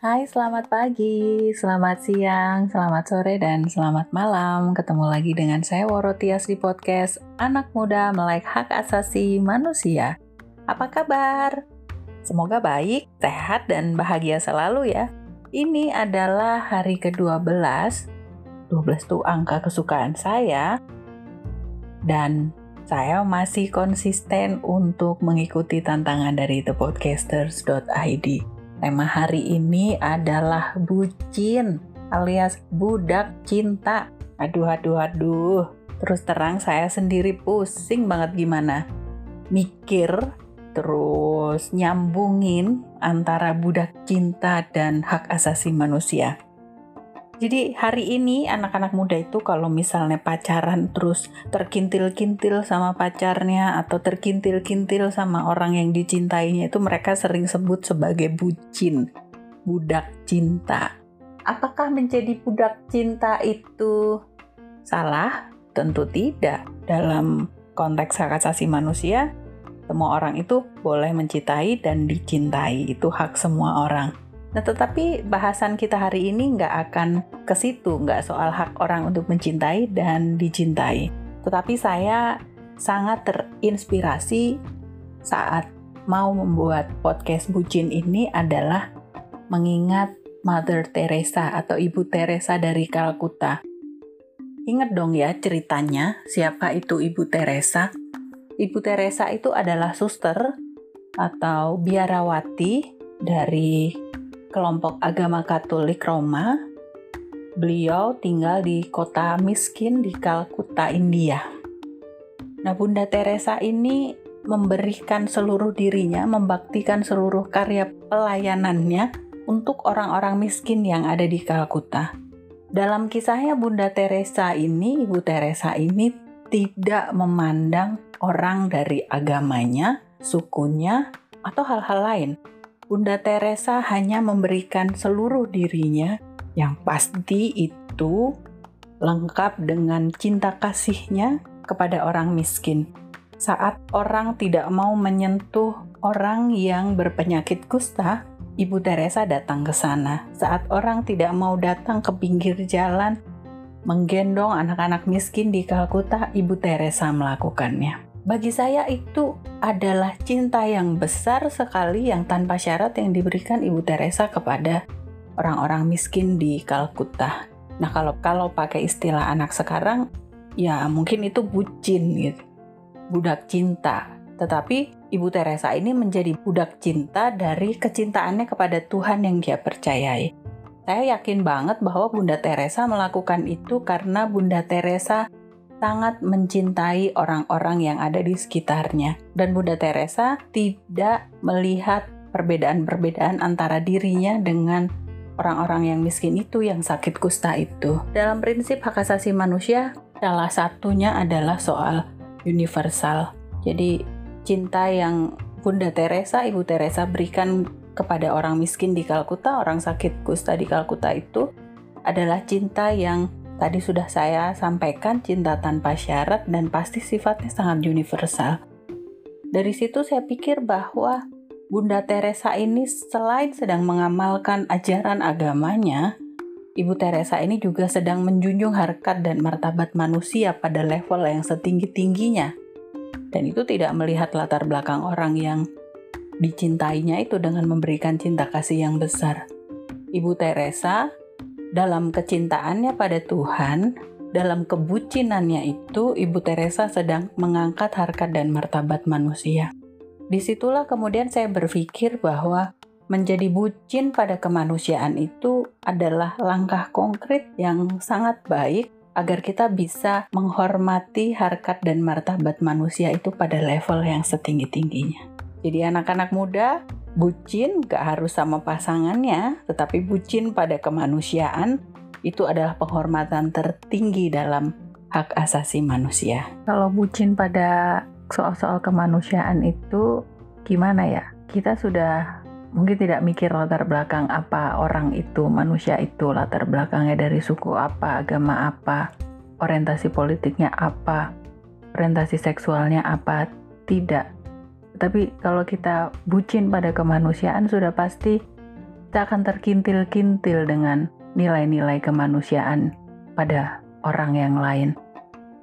Hai, selamat pagi, selamat siang, selamat sore, dan selamat malam. Ketemu lagi dengan saya Worotias di podcast Anak Muda Melek Hak Asasi Manusia. Apa kabar? Semoga baik, sehat, dan bahagia selalu ya. Ini adalah hari ke-12. 12 tuh angka kesukaan saya. Dan saya masih konsisten untuk mengikuti tantangan dari thepodcasters.id Tema hari ini adalah bucin alias budak cinta. Aduh, aduh, aduh. Terus terang saya sendiri pusing banget gimana. Mikir, terus nyambungin antara budak cinta dan hak asasi manusia. Jadi hari ini anak-anak muda itu kalau misalnya pacaran terus terkintil-kintil sama pacarnya atau terkintil-kintil sama orang yang dicintainya itu mereka sering sebut sebagai bucin, budak cinta. Apakah menjadi budak cinta itu salah? Tentu tidak. Dalam konteks hak asasi manusia, semua orang itu boleh mencintai dan dicintai. Itu hak semua orang. Nah, tetapi bahasan kita hari ini nggak akan ke situ, nggak soal hak orang untuk mencintai dan dicintai. Tetapi saya sangat terinspirasi saat mau membuat podcast bucin ini adalah mengingat Mother Teresa atau Ibu Teresa dari Kalkuta. Ingat dong ya ceritanya, siapa itu Ibu Teresa? Ibu Teresa itu adalah suster atau biarawati dari kelompok agama Katolik Roma. Beliau tinggal di kota miskin di Kalkuta, India. Nah, Bunda Teresa ini memberikan seluruh dirinya, membaktikan seluruh karya pelayanannya untuk orang-orang miskin yang ada di Kalkuta. Dalam kisahnya Bunda Teresa ini, Ibu Teresa ini tidak memandang orang dari agamanya, sukunya, atau hal-hal lain. Bunda Teresa hanya memberikan seluruh dirinya yang pasti itu lengkap dengan cinta kasihnya kepada orang miskin. Saat orang tidak mau menyentuh orang yang berpenyakit kusta, Ibu Teresa datang ke sana. Saat orang tidak mau datang ke pinggir jalan, menggendong anak-anak miskin di Kalkuta, Ibu Teresa melakukannya. Bagi saya itu adalah cinta yang besar sekali yang tanpa syarat yang diberikan Ibu Teresa kepada orang-orang miskin di Kalkuta. Nah, kalau kalau pakai istilah anak sekarang ya mungkin itu bucin gitu. Budak cinta. Tetapi Ibu Teresa ini menjadi budak cinta dari kecintaannya kepada Tuhan yang dia percayai. Saya yakin banget bahwa Bunda Teresa melakukan itu karena Bunda Teresa sangat mencintai orang-orang yang ada di sekitarnya. Dan Bunda Teresa tidak melihat perbedaan-perbedaan antara dirinya dengan orang-orang yang miskin itu yang sakit kusta itu. Dalam prinsip hak asasi manusia, salah satunya adalah soal universal. Jadi cinta yang Bunda Teresa, Ibu Teresa berikan kepada orang miskin di Kalkuta, orang sakit kusta di Kalkuta itu adalah cinta yang Tadi sudah saya sampaikan cinta tanpa syarat dan pasti sifatnya sangat universal. Dari situ saya pikir bahwa Bunda Teresa ini selain sedang mengamalkan ajaran agamanya, Ibu Teresa ini juga sedang menjunjung harkat dan martabat manusia pada level yang setinggi-tingginya. Dan itu tidak melihat latar belakang orang yang dicintainya itu dengan memberikan cinta kasih yang besar. Ibu Teresa dalam kecintaannya pada Tuhan, dalam kebucinannya itu, Ibu Teresa sedang mengangkat harkat dan martabat manusia. Di situlah kemudian saya berpikir bahwa menjadi bucin pada kemanusiaan itu adalah langkah konkret yang sangat baik agar kita bisa menghormati harkat dan martabat manusia itu pada level yang setinggi-tingginya. Jadi anak-anak muda, bucin gak harus sama pasangannya, tetapi bucin pada kemanusiaan itu adalah penghormatan tertinggi dalam hak asasi manusia. Kalau bucin pada soal-soal kemanusiaan itu gimana ya? Kita sudah mungkin tidak mikir latar belakang apa orang itu, manusia itu, latar belakangnya dari suku apa, agama apa, orientasi politiknya apa, orientasi seksualnya apa, tidak tapi kalau kita bucin pada kemanusiaan sudah pasti kita akan terkintil-kintil dengan nilai-nilai kemanusiaan pada orang yang lain.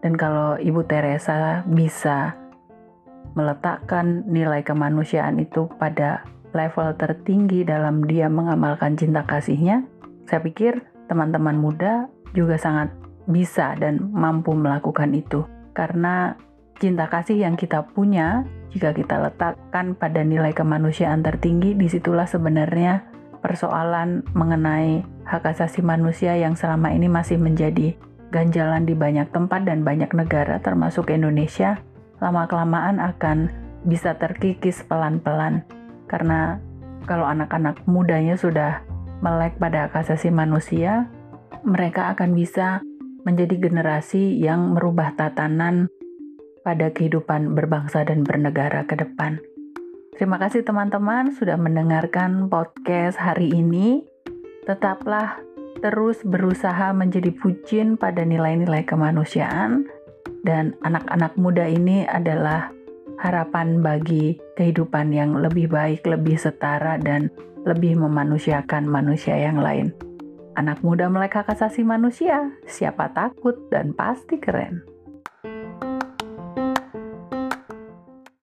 Dan kalau Ibu Teresa bisa meletakkan nilai kemanusiaan itu pada level tertinggi dalam dia mengamalkan cinta kasihnya, saya pikir teman-teman muda juga sangat bisa dan mampu melakukan itu. Karena cinta kasih yang kita punya, jika kita letakkan pada nilai kemanusiaan tertinggi, di situlah sebenarnya persoalan mengenai hak asasi manusia yang selama ini masih menjadi ganjalan di banyak tempat dan banyak negara termasuk Indonesia lama-kelamaan akan bisa terkikis pelan-pelan. Karena kalau anak-anak mudanya sudah melek pada hak asasi manusia mereka akan bisa menjadi generasi yang merubah tatanan pada kehidupan berbangsa dan bernegara ke depan. Terima kasih teman-teman sudah mendengarkan podcast hari ini. Tetaplah terus berusaha menjadi pucin pada nilai-nilai kemanusiaan dan anak-anak muda ini adalah harapan bagi kehidupan yang lebih baik, lebih setara dan lebih memanusiakan manusia yang lain. Anak muda melek hak asasi manusia, siapa takut dan pasti keren.